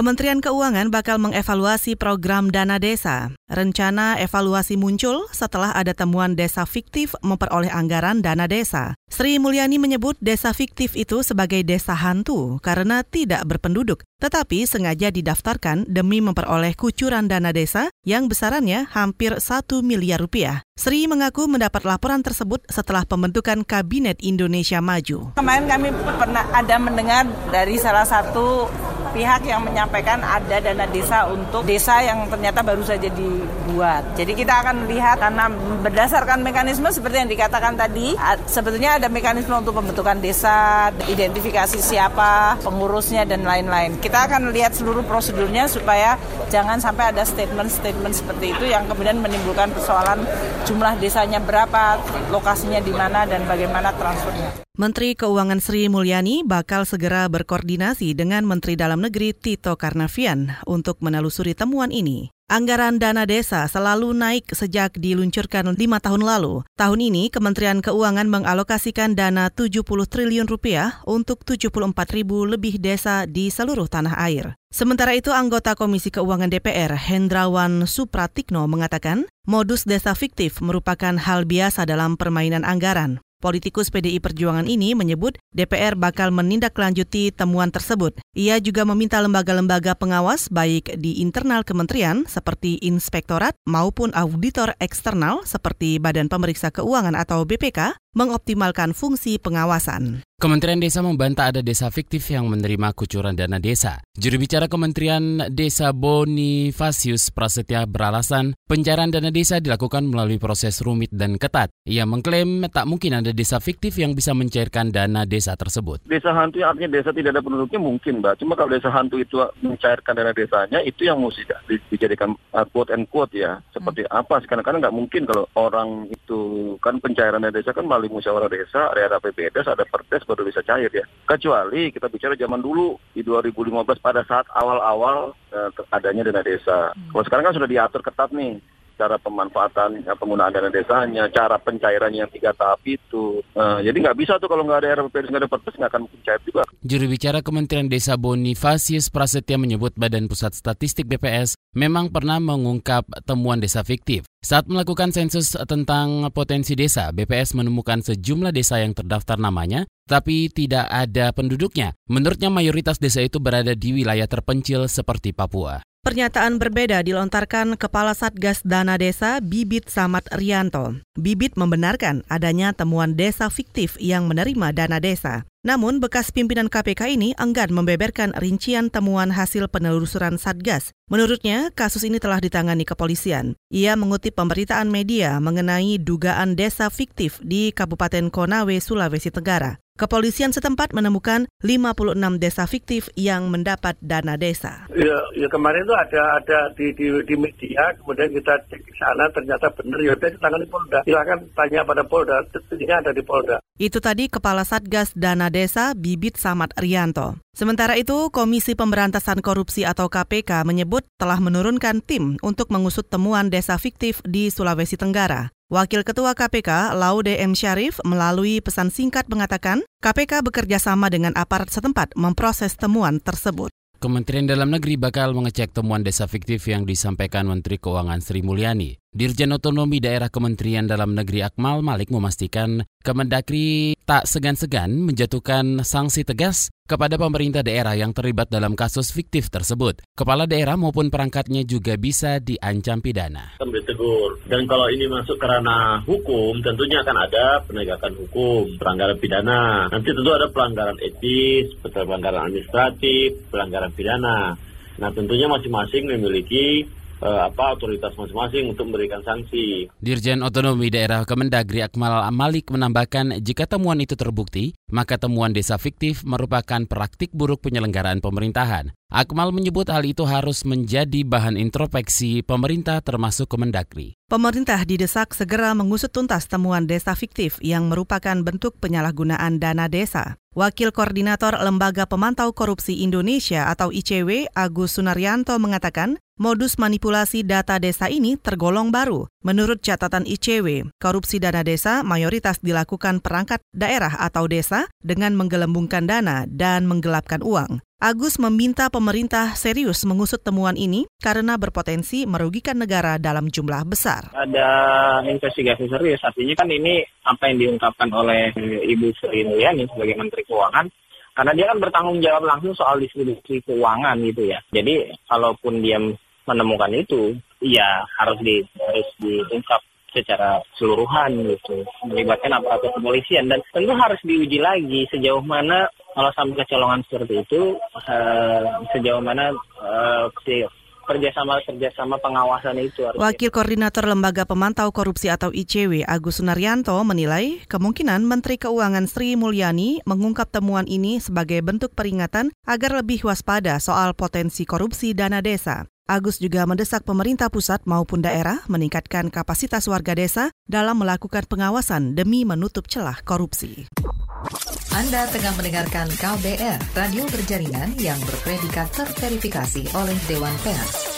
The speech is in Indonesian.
Kementerian Keuangan bakal mengevaluasi program dana desa. Rencana evaluasi muncul setelah ada temuan desa fiktif memperoleh anggaran dana desa. Sri Mulyani menyebut desa fiktif itu sebagai desa hantu karena tidak berpenduduk, tetapi sengaja didaftarkan demi memperoleh kucuran dana desa yang besarannya hampir 1 miliar rupiah. Sri mengaku mendapat laporan tersebut setelah pembentukan Kabinet Indonesia Maju. Kemarin kami pernah ada mendengar dari salah satu pihak yang menyampaikan ada dana desa untuk desa yang ternyata baru saja dibuat. Jadi kita akan lihat karena berdasarkan mekanisme seperti yang dikatakan tadi, sebetulnya ada mekanisme untuk pembentukan desa, identifikasi siapa, pengurusnya dan lain-lain. Kita akan lihat seluruh prosedurnya supaya jangan sampai ada statement-statement seperti itu yang kemudian menimbulkan persoalan jumlah desanya berapa, lokasinya di mana dan bagaimana transfernya. Menteri Keuangan Sri Mulyani bakal segera berkoordinasi dengan Menteri Dalam Negeri Tito Karnavian untuk menelusuri temuan ini. Anggaran dana desa selalu naik sejak diluncurkan lima tahun lalu. Tahun ini, Kementerian Keuangan mengalokasikan dana 70 triliun rupiah untuk 74 ribu lebih desa di seluruh tanah air. Sementara itu, anggota Komisi Keuangan DPR, Hendrawan Supratikno, mengatakan modus desa fiktif merupakan hal biasa dalam permainan anggaran. Politikus PDI Perjuangan ini menyebut DPR bakal menindaklanjuti temuan tersebut. Ia juga meminta lembaga-lembaga pengawas baik di internal kementerian seperti inspektorat maupun auditor eksternal seperti Badan Pemeriksa Keuangan atau BPK mengoptimalkan fungsi pengawasan. Kementerian Desa membantah ada desa fiktif yang menerima kucuran dana desa. Juru bicara Kementerian Desa Bonifasius Prasetya beralasan pencairan dana desa dilakukan melalui proses rumit dan ketat. Ia mengklaim tak mungkin ada desa fiktif yang bisa mencairkan dana desa tersebut. Desa hantu yang artinya desa tidak ada penduduknya mungkin, Mbak. Cuma kalau desa hantu itu mencairkan dana desanya, itu yang mesti dijadikan uh, quote and quote ya. Seperti hmm. apa? Karena nggak mungkin kalau orang itu kan pencairan dana desa kan melalui musyawarah desa, ada APBDes, ada perdes, baru bisa cair ya. Kecuali kita bicara zaman dulu di 2015 pada saat awal-awal uh, adanya dana desa. Hmm. Kalau sekarang kan sudah diatur ketat nih cara pemanfaatan ya, penggunaan dana desanya, cara pencairannya yang tiga tahap itu. Uh, jadi nggak bisa tuh kalau nggak ada RPP nggak ada perpres nggak akan mungkin cair juga. Juru bicara Kementerian Desa Bonifasius Prasetya menyebut Badan Pusat Statistik BPS memang pernah mengungkap temuan desa fiktif. Saat melakukan sensus tentang potensi desa, BPS menemukan sejumlah desa yang terdaftar namanya, tapi tidak ada penduduknya. Menurutnya mayoritas desa itu berada di wilayah terpencil seperti Papua. Pernyataan berbeda dilontarkan Kepala Satgas Dana Desa Bibit Samad Rianto. Bibit membenarkan adanya temuan desa fiktif yang menerima dana desa. Namun, bekas pimpinan KPK ini enggan membeberkan rincian temuan hasil penelusuran Satgas. Menurutnya, kasus ini telah ditangani kepolisian. Ia mengutip pemberitaan media mengenai dugaan desa fiktif di Kabupaten Konawe, Sulawesi Tenggara. Kepolisian setempat menemukan 56 desa fiktif yang mendapat dana desa. Ya, ya kemarin itu ada ada di, di, di media, kemudian kita cek di sana ternyata benar ya udah ditangani Polda. Silakan tanya pada Polda, tentunya ada di Polda. Itu tadi Kepala Satgas Dana Desa Bibit Samad Rianto. Sementara itu, Komisi Pemberantasan Korupsi atau KPK menyebut telah menurunkan tim untuk mengusut temuan desa fiktif di Sulawesi Tenggara. Wakil Ketua KPK Laude M. Syarif melalui pesan singkat mengatakan KPK bekerja sama dengan aparat setempat memproses temuan tersebut. Kementerian Dalam Negeri bakal mengecek temuan desa fiktif yang disampaikan Menteri Keuangan Sri Mulyani. Dirjen Otonomi Daerah Kementerian Dalam Negeri Akmal Malik memastikan Kemendagri tak segan-segan menjatuhkan sanksi tegas kepada pemerintah daerah yang terlibat dalam kasus fiktif tersebut. Kepala daerah maupun perangkatnya juga bisa diancam pidana. Ditegur. Dan kalau ini masuk ke ranah hukum, tentunya akan ada penegakan hukum, pelanggaran pidana. Nanti tentu ada pelanggaran etis, pelanggaran administratif, pelanggaran pidana. Nah tentunya masing-masing memiliki uh, apa otoritas masing-masing untuk memberikan sanksi. Dirjen Otonomi Daerah Kemendagri Akmal Malik menambahkan jika temuan itu terbukti, maka temuan desa fiktif merupakan praktik buruk penyelenggaraan pemerintahan. Akmal menyebut hal itu harus menjadi bahan introspeksi pemerintah termasuk Kemendagri. Pemerintah didesak segera mengusut tuntas temuan desa fiktif yang merupakan bentuk penyalahgunaan dana desa. Wakil Koordinator Lembaga Pemantau Korupsi Indonesia atau ICW, Agus Sunaryanto mengatakan, modus manipulasi data desa ini tergolong baru. Menurut catatan ICW, korupsi dana desa mayoritas dilakukan perangkat daerah atau desa dengan menggelembungkan dana dan menggelapkan uang. Agus meminta pemerintah serius mengusut temuan ini karena berpotensi merugikan negara dalam jumlah besar. Ada investigasi serius, artinya kan ini apa yang diungkapkan oleh Ibu Sri Mulyani sebagai Menteri Keuangan karena dia kan bertanggung jawab langsung soal distribusi keuangan gitu ya. Jadi kalaupun dia menemukan itu, ya harus di harus diungkap secara keseluruhan gitu melibatkan aparatur kepolisian dan tentu harus diuji lagi sejauh mana kalau sampai kecolongan seperti itu uh, sejauh mana uh, si kerjasama kerjasama pengawasan itu. Harus Wakil Koordinator Lembaga Pemantau Korupsi atau ICW Agus Sunaryanto menilai kemungkinan Menteri Keuangan Sri Mulyani mengungkap temuan ini sebagai bentuk peringatan agar lebih waspada soal potensi korupsi dana desa. Agus juga mendesak pemerintah pusat maupun daerah meningkatkan kapasitas warga desa dalam melakukan pengawasan demi menutup celah korupsi. Anda tengah mendengarkan KBR, radio berjaringan yang berpredikat terverifikasi oleh Dewan Pers.